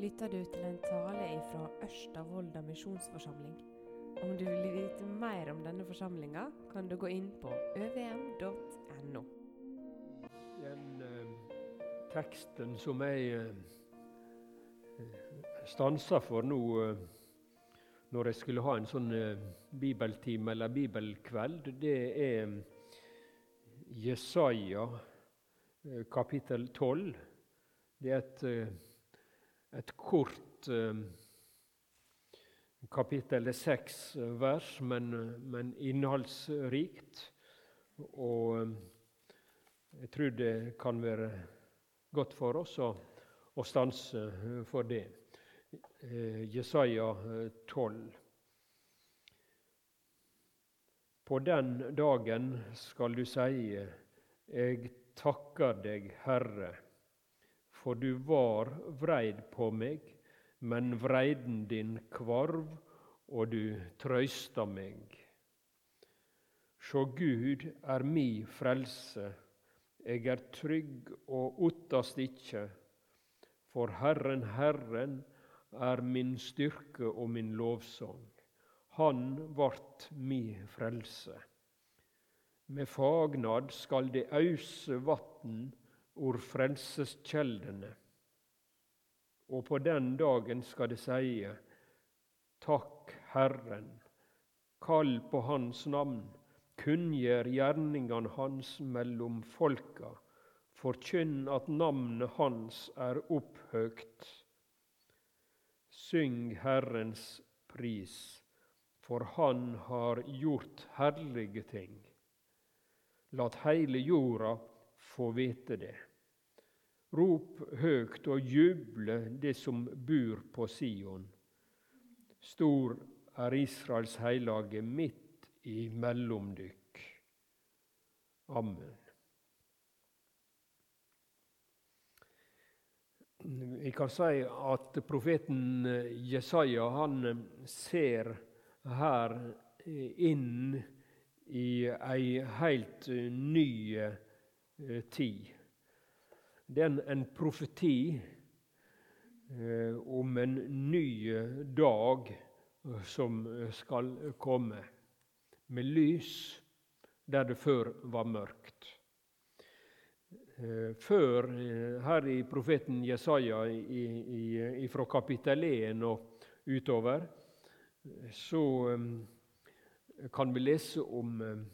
lytter du til en tale fra Ørsta misjonsforsamling. Om du vil vite mer om denne forsamlinga, kan du gå inn på øvm.no. Den eh, teksten som jeg eh, stansa for nå eh, når jeg skulle ha en sånn eh, bibeltime eller bibelkveld, det er Jesaja eh, kapittel 12. Det er et eh, et kort eh, kapittel. Det er seks eh, vers, men, men innholdsrikt. Og eh, jeg tror det kan være godt for oss å, å stanse for det. Jesaja 12. På den dagen skal du si, jeg takker deg, Herre for du var vreid på meg, men vreiden din kvarv, og du trøysta meg. Sjå, Gud er mi frelse, eg er trygg og ottast ikkje, for Herren, Herren er min styrke og min lovsang. Han vart mi frelse. Med fagnad skal det ause vatn ord frelseskjeldene. Og på den dagen skal det seie, Takk Herren, kall på Hans navn, kunngjør gjerningene Hans mellom folka, forkynn at navnet Hans er opphøgt. Syng Herrens pris, for Han har gjort herlige ting. Lat heile jorda få vite det. Rop høgt og juble, det som bur på Sion. Stor er Israels heilage midt imellom dykk. Amen. Vi kan si at profeten Jesaja han ser her inn i ei heilt ny tid. Det er en, en profeti eh, om en ny dag eh, som skal komme, med lys der det før var mørkt. Eh, før, eh, her i profeten Jesaja fra kapittel 1 og utover, så eh, kan vi lese om eh,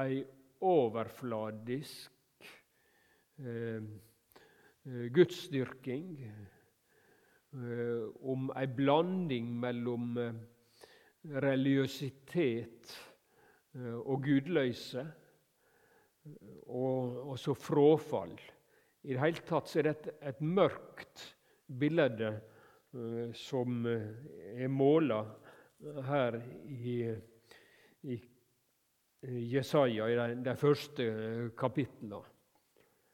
ei overfladisk Eh, eh, gudsdyrking, eh, om ei blanding mellom religiøsitet og gudløse, og, og så fråfall. I det hele tatt er det et, mørkt bilde som er måla her i, i Jesaja, i de, første kapitlene.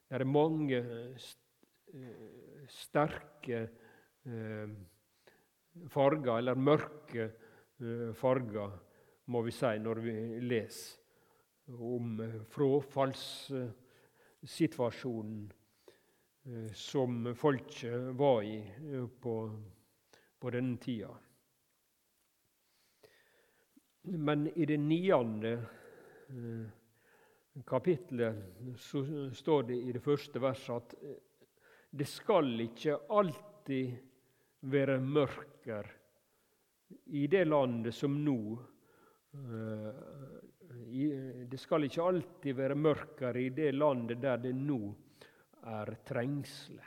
Det er mange eh, sterke eh, farger, eller mørke eh, farger, må vi si, når vi leser om frafallssituasjonen som folket var i på, på denne tida. Men i det niende kapittelet så står det i det første verset at eh, det skal ikke alltid være mørker i det landet som nå eh, Det skal ikke alltid være mørker i det landet der det nå er trengsle.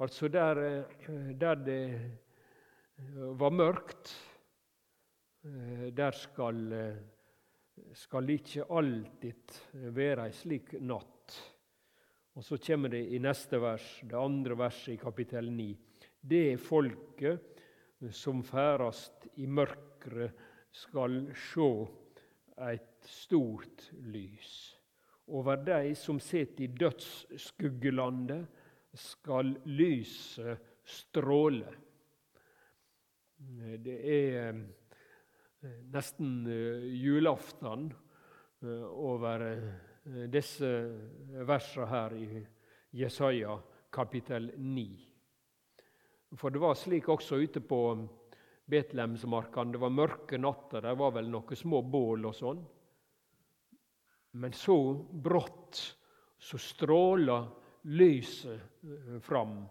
Altså der, eh, der det var mørkt, der skal skal ikke alltid være ei slik natt. Og så kommer det i neste vers, det andre verset i kapittel 9. Det er folket som ferdast i mørket, skal sjå eit stort lys. Over dei som sit i dødsskuggelandet, skal lyset stråle. Det er nesten eh, julaften eh, over disse versene her i Jesaja kapittel 9. For det var slik også ute på Betlehemsmarkene. Det var mørke natter, det var vel noen små bål og sånn. Men så brått så stråla lyset eh, fram.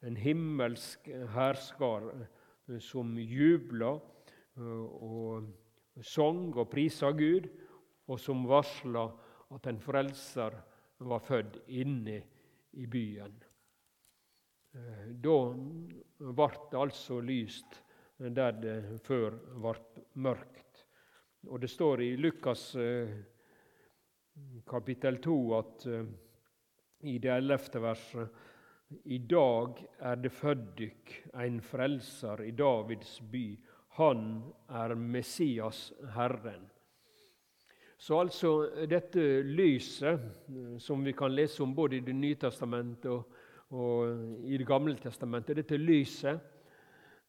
En himmelsk hærskar eh, som jubla eh, og sang og prisa Gud, og som varsla at en frelser var født inne i byen. Da ble det altså lyst der det før ble mørkt. Og Det står i Lukas eh, kapittel 2 at eh, i det ellevte verset i dag er det født dykk en frelser i Davids by. Han er Messias, Herren. Så altså dette lyset, eh, som vi kan lese om både i Det nye testamentet og, og i Det gamle testamentet, dette lyset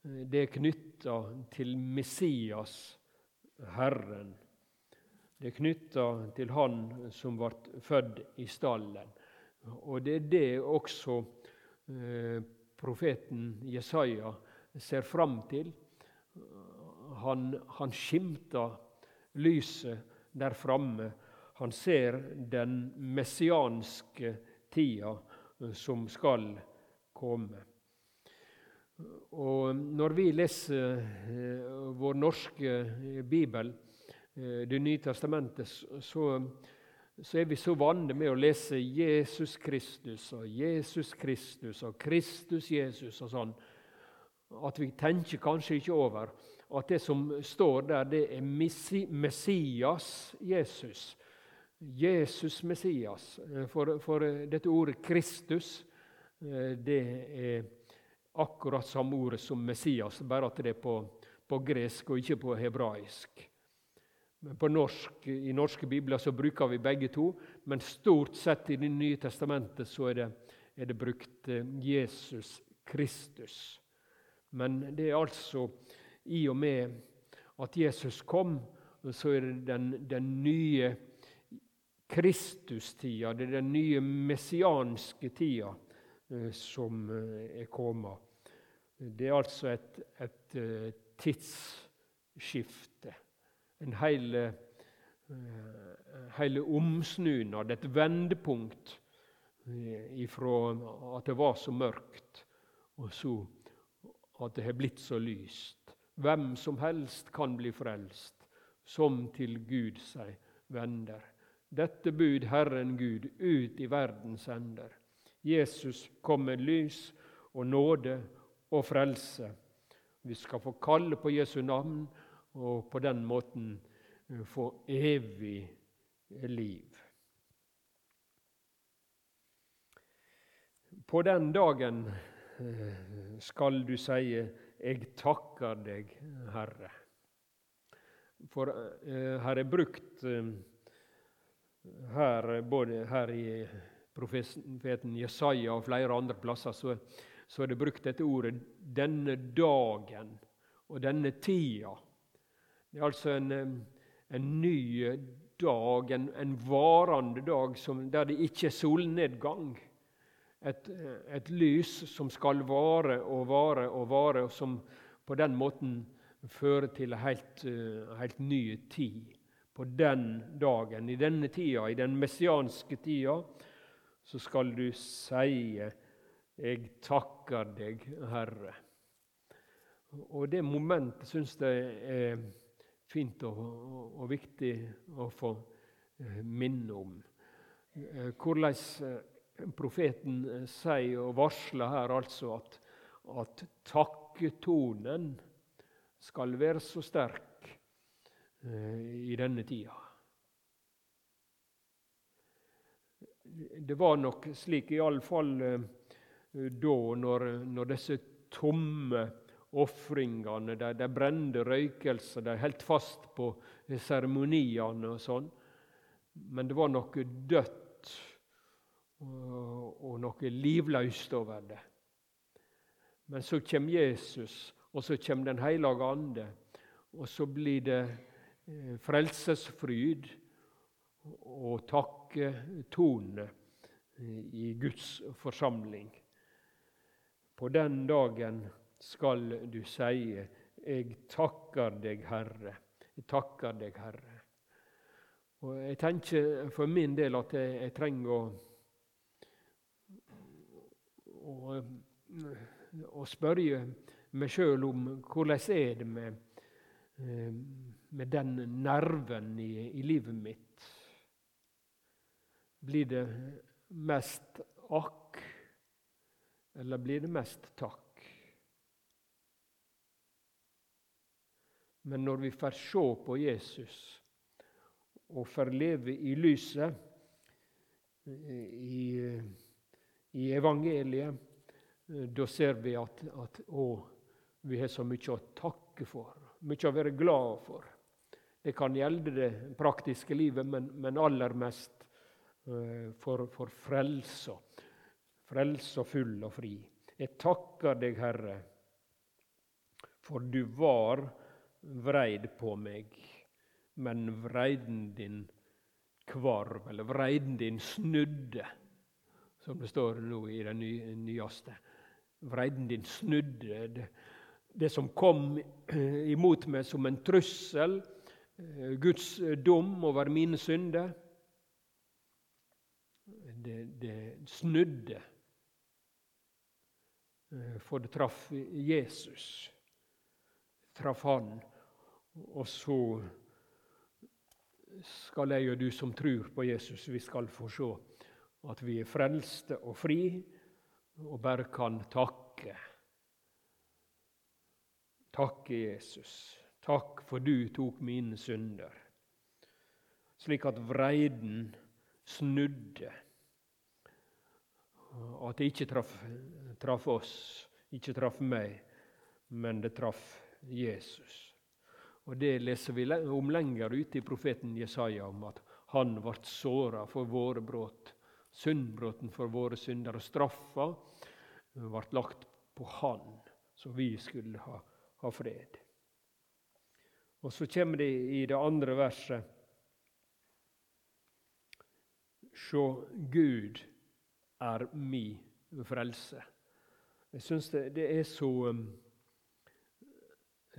det er knytta til Messias, Herren. Det er knytta til Han som ble født i stallen. Og det er det også eh, profeten Jesaja ser fram til. Han, han skimter lyset der framme. Han ser den messianske tida som skal komme. Og når vi leser eh, vår norske bibel, eh, Det nye testamentet, så, så er vi så vant med å lese Jesus Kristus og Jesus Kristus og Kristus Jesus og sånn, at vi tenker kanskje ikke over at det som står der, det er Messias Jesus. Jesus Messias. For, for dette ordet Kristus, det er akkurat samme ordet som Messias, bare at det er på, på gresk og ikke på hebraisk. Norsk, I norske bibler så bruker vi begge to, men stort sett i Det nye testamentet så er det, er det brukt eh, Jesus Kristus. Men det er altså i og med at Jesus kom, så er det den, den nye Kristustida, det er den nye messianske tida, eh, som eh, er kommet. Det er altså et, et, eh, tidsskifte. En hele, hele omsnunad, et vendepunkt ifra at det var så mørkt, og så at det har blitt så lyst. Hvem som helst kan bli frelst, som til Gud seg vender. Dette bud Herren Gud ut i verdens ender. Jesus kom med lys og nåde og frelse. Vi skal få kalle på Jesu navn og på den måten eh, få evig liv. På den dagen eh, skal du sie 'Eg takker deg, Herre'. For eh, her er brukt her, både her i profeten Jesaja og flere andre plasser, så så er det brukt dette ordet 'denne dagen' og 'denne tida'. Det er altså en, en ny dag, en, en varende dag som, der det ikke er solnedgang. Et, et, lys som skal vare og vare og vare, og som på den måten fører til en helt, helt ny tid. På den dagen, i denne tida, i den messianske tida, så skal du sie jeg takker deg, Herre. Og det momentet syns jeg er fint og, og, viktig å få eh, minne om. Eh, hvordan eh, profeten sier og varsler her altså at, at takketonen skal være så sterk i denne tida. Det var nok slik, iallfall da, når, når disse tomme ofringene, de, de brente røykelser, de holdt fast på seremoniene og sånn. Men det var noe dødt og, noe livløst over det. Men så kommer Jesus, og så kommer Den hellige ande, og så blir det eh, frelsesfryd og takketone i Guds forsamling. På den dagen skal du seie, 'Jeg takker deg, Herre. Jeg takker deg, Herre. Og Jeg tenker for min del at jeg, jeg trenger å, å, å spørre meg sjøl om hvordan er det med, med den nerven i, i livet mitt. Blir det mest akk, eller blir det mest takk? Men når vi får se på Jesus og får leve i lyset i, i evangeliet, da ser vi at, at å, vi har så mye å takke for, mye å være glad for. Det kan gjelde det praktiske livet, men, men aller mest uh, for, for frelsa. Frelsa full og fri. Jeg takker deg, Herre, for du var vreid på meg, men vreiden din kvarv, eller vreiden din snudde, som det står nå i den nyeste. Vreiden din snudde. Det, det som kom imot meg som en trussel, eh, Guds dom over mine synder, det, det snudde. Eh, for det traff Jesus. Traff han. Og så skal jeg og du som tror på Jesus, vi skal få se at vi er frelste og fri, og bare kan takke. Takke Jesus. Takk for du tok mine synder. Slik at vreiden snudde. At det ikke traff, traf oss, ikke traff meg, men det traff Jesus. Og Det leser vi om lenger ute i profeten Jesaja, om at han ble såra for våre brudd, syndbrotten for våre synder. Og straffa ble lagt på han, så vi skulle ha, ha fred. Og så kommer det i det andre verset Sjå, Gud er mi frelse. Jeg syns det, det, er så um,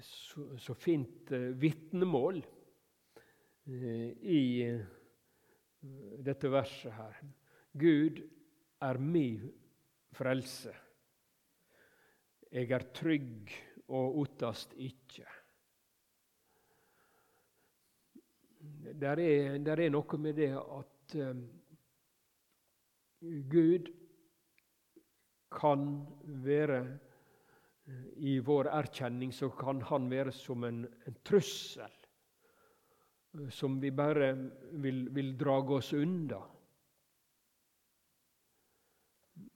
så, så fint eh, vitnemål eh, i eh, dette verset her. Gud er min frelse. Jeg er trygg og ottast ikke. Der er, der er noe med det at um, Gud kan være i vår erkjenning så kan han være som en, en trussel som vi bare vil, vil drage oss unna.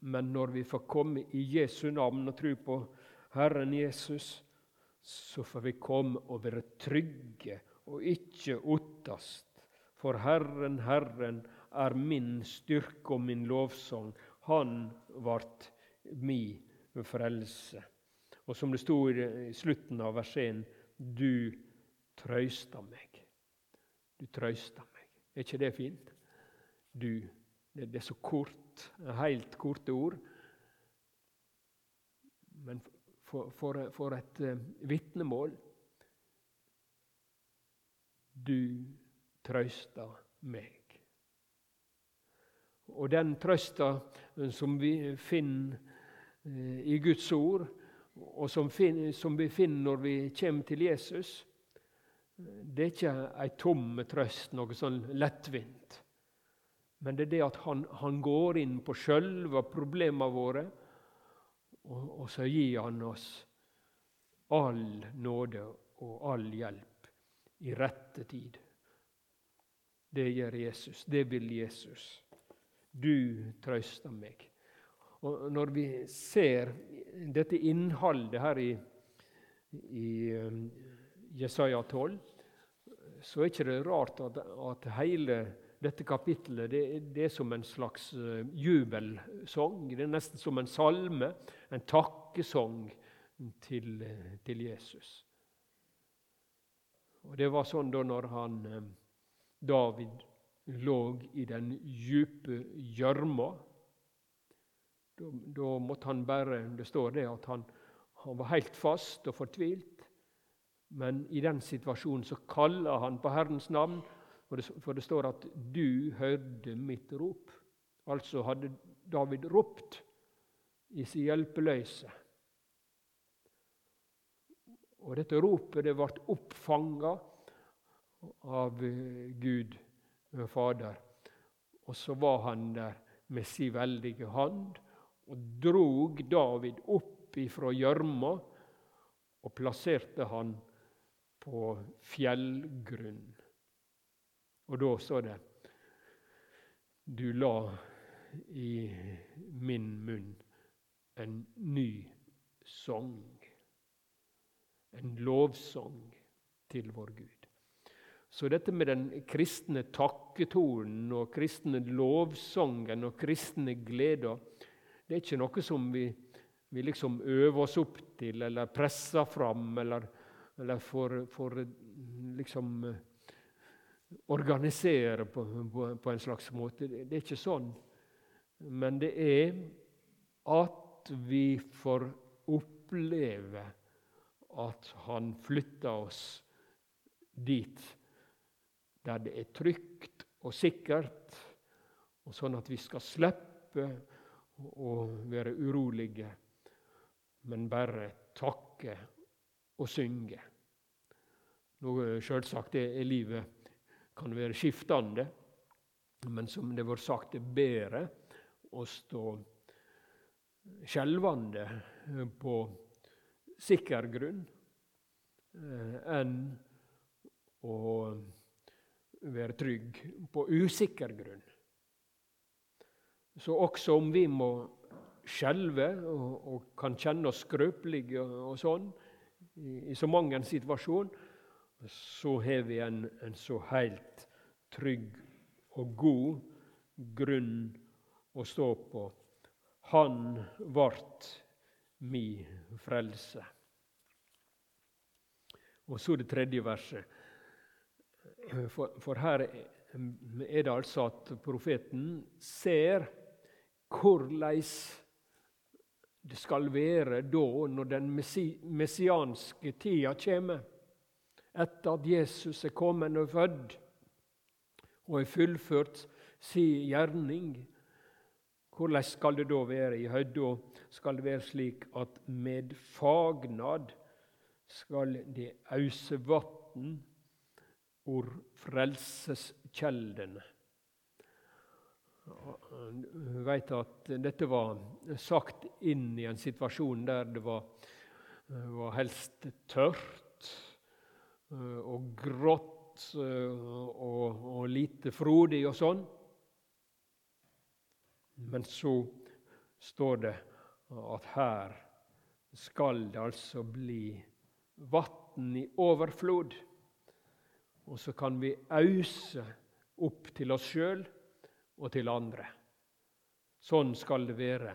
Men når vi får komme i Jesu navn og tro på Herren Jesus, så får vi komme og være trygge og ikke ottast. For Herren, Herren er min styrke og min lovsang. Han vart mi frelse. Og som det sto i slutten av vers 1 Du trøysta meg. Du trøysta meg. Er ikke det fint? Du. Det, er så kort. Helt korte ord. Men for, for, for et uh, vitnemål Du trøysta meg. Og den trøsta som vi finner uh, i Guds ord, og som, som, vi finner når vi kommer til Jesus, det er ikke ei tom trøst, noe sånn lettvint. Men det er det at han, han går inn på sjølve problema våre, og, og, så gir han oss all nåde og all hjelp i rette tid. Det gjør Jesus. Det vil Jesus. Du trøster meg. Og når vi ser dette innholdet her i, i um, Jesaja 12, så er ikke det rart at, at hele dette kapittelet det, det, er som en slags uh, jubelsang. Det er nesten som en salme, en takkesang til, til Jesus. Og Det var sånn da når han, um, David lå i den djupe gjørma Da, da måtte han bare Det står det at han, han var helt fast og fortvilt. Men i den situasjonen så kaller han på Herrens navn, for det, for det står at 'du hørte mitt rop'. Altså hadde David ropt i sin hjelpeløse. Og dette ropet det ble oppfanga av eh, Gud eh, Fader. Og så var han der med sin veldige hand og drog David opp ifra gjørma og plasserte han på fjellgrunn. Og da står det Du la i min munn en ny sang. En lovsang til vår Gud. Så dette med den kristne takketonen og kristne lovsangen og kristne gleder, det er ikke noe som vi, vi liksom øver oss opp til eller presser fram eller, eller får, får liksom organisere på, på, på, en slags måte. Det, det er ikke sånn. Men det er at vi får oppleve at Han flytter oss dit der det er trygt og sikkert, og sånn at vi skal slippe å være urolige, men bare takke og synge. Noe Selvsagt er livet kan være skiftende, men som det var sagt, er bedre å stå skjelvende på sikker grunn eh, enn å være trygg på usikker grunn. Så også om vi må skjelve og, og, kan kjenne oss skrøpelige og, og sånn i, i, så mange en situasjon, så har vi en, en så helt trygg og god grunn å stå på. Han vart mi frelse. Og så det tredje verset. For, for, her er det altså at profeten ser korleis det skal være da, når den messianske tida kommer, etter at Jesus er kommet og født og har fullført sin gjerning. Hvordan skal det da være i høyda? Skal det være slik at med fagnad skal det ause vatn or frelseskjeldene. Du vet at dette var sagt inn i en situasjon der det var, var helst tørt og grått eh, og, og lite frodig og sånn. Men så står det at her skal det altså bli vann i overflod. Og så kan vi ause opp til oss sjøl og til andre. Sånn skal det være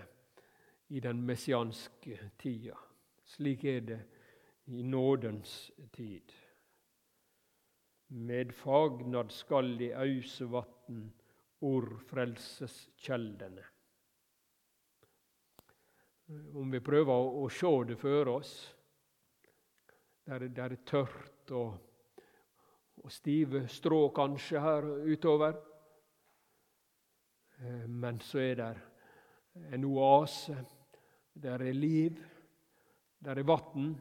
i den messianske tida. Slik er det i nådens tid. Med fagnad skal de ause vatn or frelseskjeldene. Om vi prøver å, å se det for oss, der, der er tørt og og stive strå kanskje her utover. Eh, men så er det en oase. Der er liv, der er vann.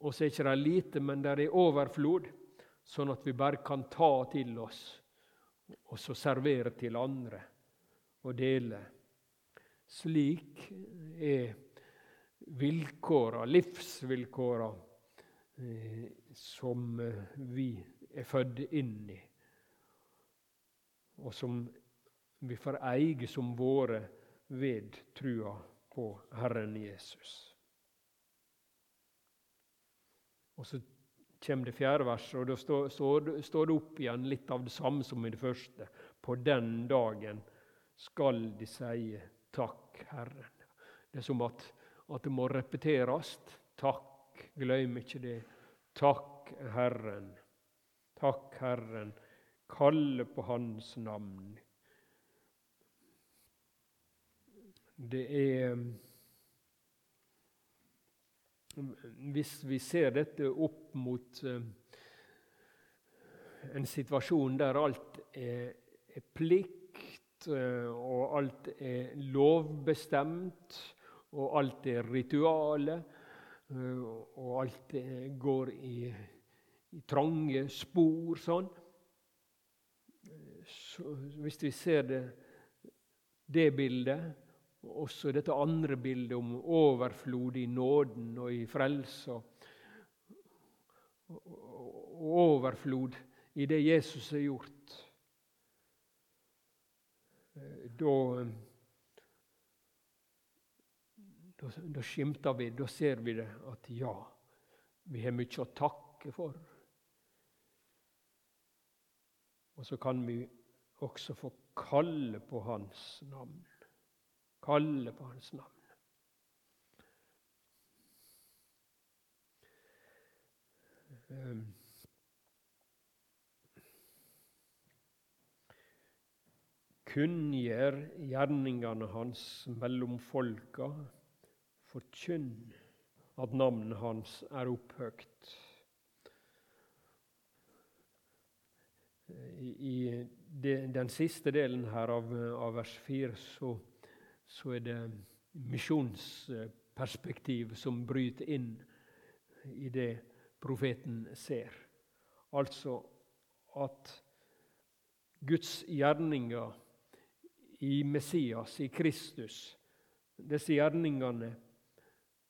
Og så er det ikke lite, men der er overflod, sånn at vi bare kan ta til oss og så servere til andre og dele. Slik er vilkåra, livsvilkåra, eh, som eh, vi er født inn i, og som vi får eie som våre ved trua på Herren Jesus. Og så kommer det fjerde verset, og da står, det opp igjen litt av det samme som i det første. På den dagen skal de si takk, Herren. Det er som at, at det må repeteres. Takk, glem ikke det. Takk, Herren. Takk, Herren, kalle på Hans navn. det er Hvis vi ser dette opp mot eh, en situasjon der alt er, plikt, eh, og alt er lovbestemt, og alt er ritualer, eh, og alt går i, i trange spor sånn Så Hvis vi ser det, det bildet og også dette andre bildet om overflod i nåden og i frelse. Og overflod i det Jesus har gjort. Da, da, da skimter vi, da ser vi det, at ja, vi har mye å takke for. Og så kan vi også få kalle på Hans navn kalle på Hans navn. Ehm. Kunngjør gjerningene hans mellom folka, forkynn at navnet hans er opphøgt. I, den siste delen her av, av vers 4 så så er det misjonsperspektiv som bryter inn i det profeten ser. Altså at Guds gjerninger i Messias, i Kristus, disse gjerningene,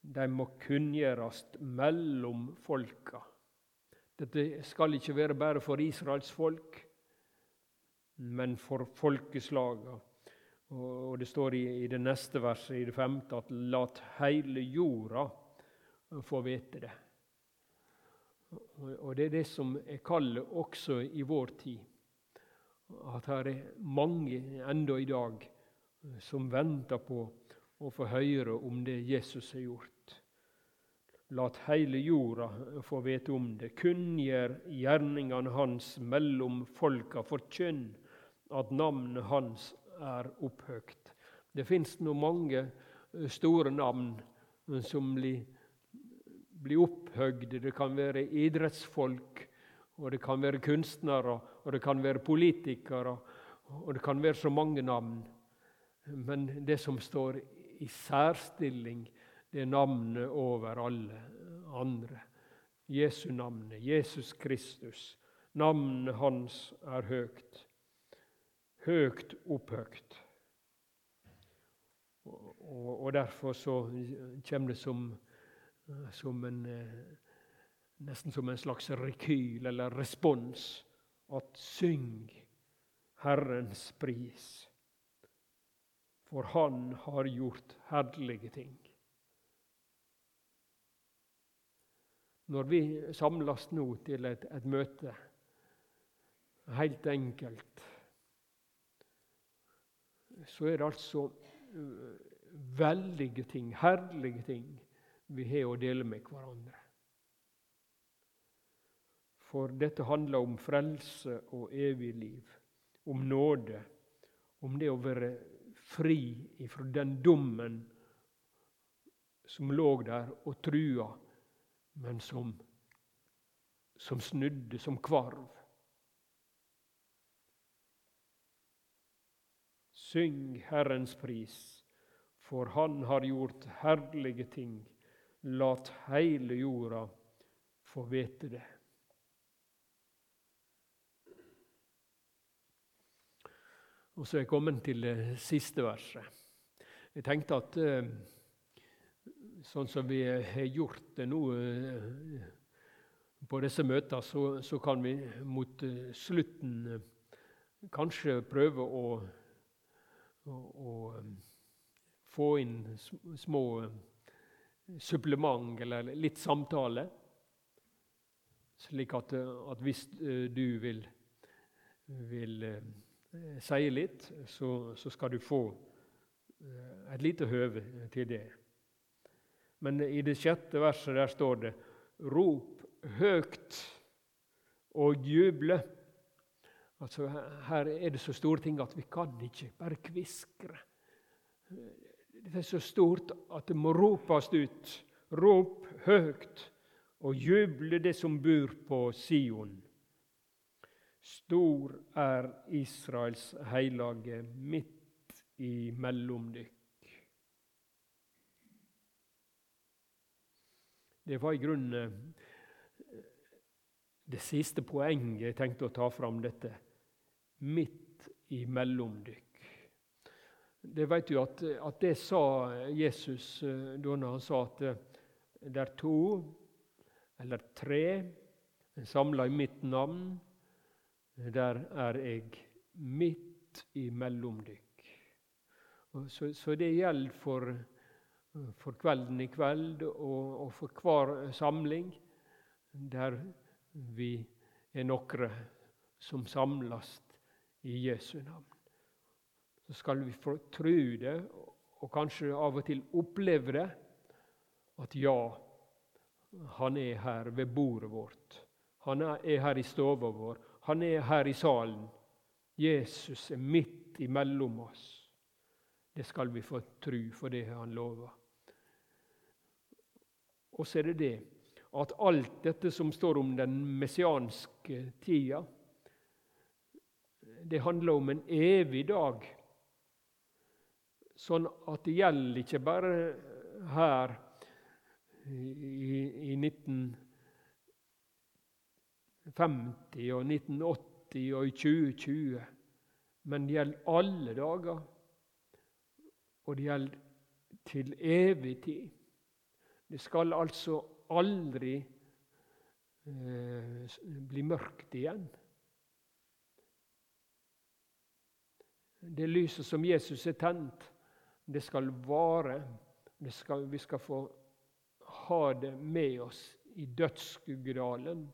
de må kunngjøres mellom folka. Dette skal ikke være bare for Israels folk, men for folkeslagene og det står i, i, det neste verset, i det femte, at 'lat heile jorda få vite det'. Og Det er det som er kallet også i vår tid. At her er mange enda i dag som venter på å få høre om det Jesus har gjort. Lat heile jorda få vite om det. Kunngjør gjerningene hans mellom folka. Forkynn at navnet hans er opphøgt. Det fins nå mange eh, store navn eh, som blir, blir opphøgde. Det kan være idrettsfolk, og det kan være kunstnere, og det kan være politikere, og det kan være så mange navn. Men det som står i særstilling, det er navnet over alle andre. Jesu navnet, Jesus Kristus. Navnet hans er høgt høgt opphøgt. Og, og derfor så kommer det som, som en, nesten som en slags rekyl eller respons at syng Herrens pris. For Han har gjort herlige ting. Når vi samles nå til et, et møte, helt enkelt så er det altså uh, veldige ting, herlige ting, vi har å dele med hverandre. For dette handler om frelse og evig liv, om nåde, om det å være fri ifra den dommen som lå der og trua, men som, som snudde, som kvarv. Syng Herrens pris, for Han har gjort herlige ting. Lat heile jorda få vite det. Og så er jeg kommet til det siste verset. Jeg tenkte at eh, sånn som vi har gjort det nå eh, på disse møtene, så, så kan vi mot eh, slutten kanskje prøve å og, um, få inn små um, supplement eller litt samtale. Slik at, uh, at hvis du vil, vil si litt, så, så, skal du få et lite høve til det. Men i det sjette verset der står det Rop høgt og juble. Altså, her er det så store ting at vi kan ikke bare kviskre. det er så stort at det må ropes ut. Rop høyt og juble det som bor på Sion. Stor er Israels heilage midt imellom dykk. Det var i grunnen eh, det siste poenget jeg tenkte å ta fram dette. Midt imellom dykk. Det vet du at, at, det sa Jesus eh, da han sa at eh, det er to eller tre samla i mitt navn. Der er jeg midt imellom dykk. Så, så, det gjelder for, for, kvelden i kveld og, og for hver samling der vi er nokre som samles i Jesu navn så skal vi få tro det, og kanskje av og til oppleve det, at ja, han er her ved bordet vårt. Han er her i stova vår. Han er her i salen. Jesus er midt imellom oss. Det skal vi få tro, for det har han lova. Og så er det det at alt dette som står om den messianske tida, det handler om en evig dag Sånn at det gjelder ikke bare her i, i 1950 og 1980 og i 2020, men det gjelder alle dager. Og det gjelder til evig tid. Det skal altså aldri eh, bli mørkt igjen. Det lyset som Jesus er tent, det skal vare. Det skal, vi skal få ha det med oss i dødsskuggedalen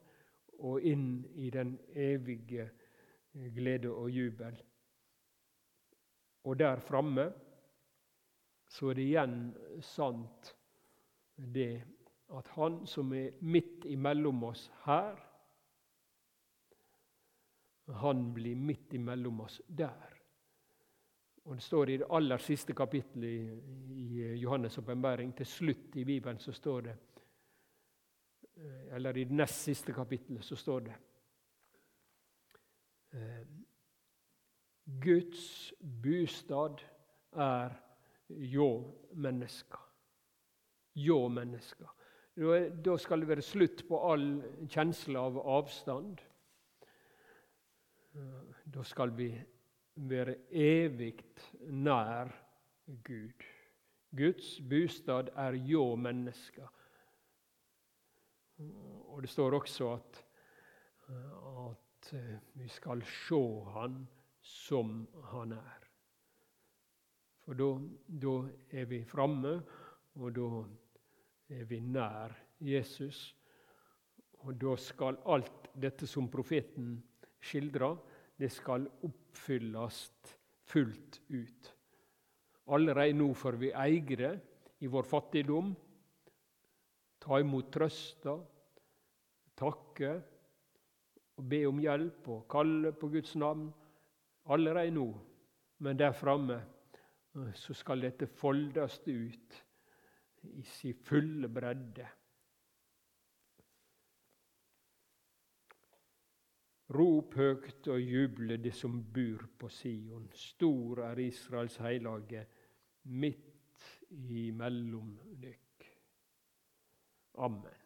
og inn i den evige glede og jubel. Og der framme så er det igjen sant det at Han som er midt imellom oss her, han blir midt imellom oss der. Og Det står i det aller siste kapittelet i, Johannes' åpenbaring, til slutt i Bibelen, så står det eh, Eller i det nest siste kapittelet så står det eh, Guds bostad er ljå mennesker. Ljå mennesker. Da skal det være slutt på all kjensle av avstand. Eh, da skal vi være evig nær Gud. Guds bostad er hjå mennesker. Og det står også at, at vi skal sjå Han som Han er. For da er vi framme, og da er vi nær Jesus. Og da skal alt dette som profeten skildrer, det skal oppfylles fullt ut. Allerede nå får vi eie det i vår fattigdom, ta imot trøsta, takke og be om hjelp og kalle på Guds navn. Allerede nå, men der framme eh, så skal dette foldes ut i sin fulle bredde. Rop høgt og juble, det som bur på Sion. Stor er Israels heilage, midt imellom dykk. Amen.